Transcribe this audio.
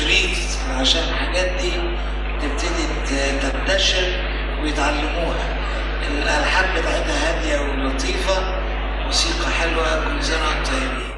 شريط عشان الحاجات دي تبتدي تنتشر ويتعلموها. الألحان بتاعتها هادية ولطيفة موسيقى حلوة كل سنه وأنتم طيبين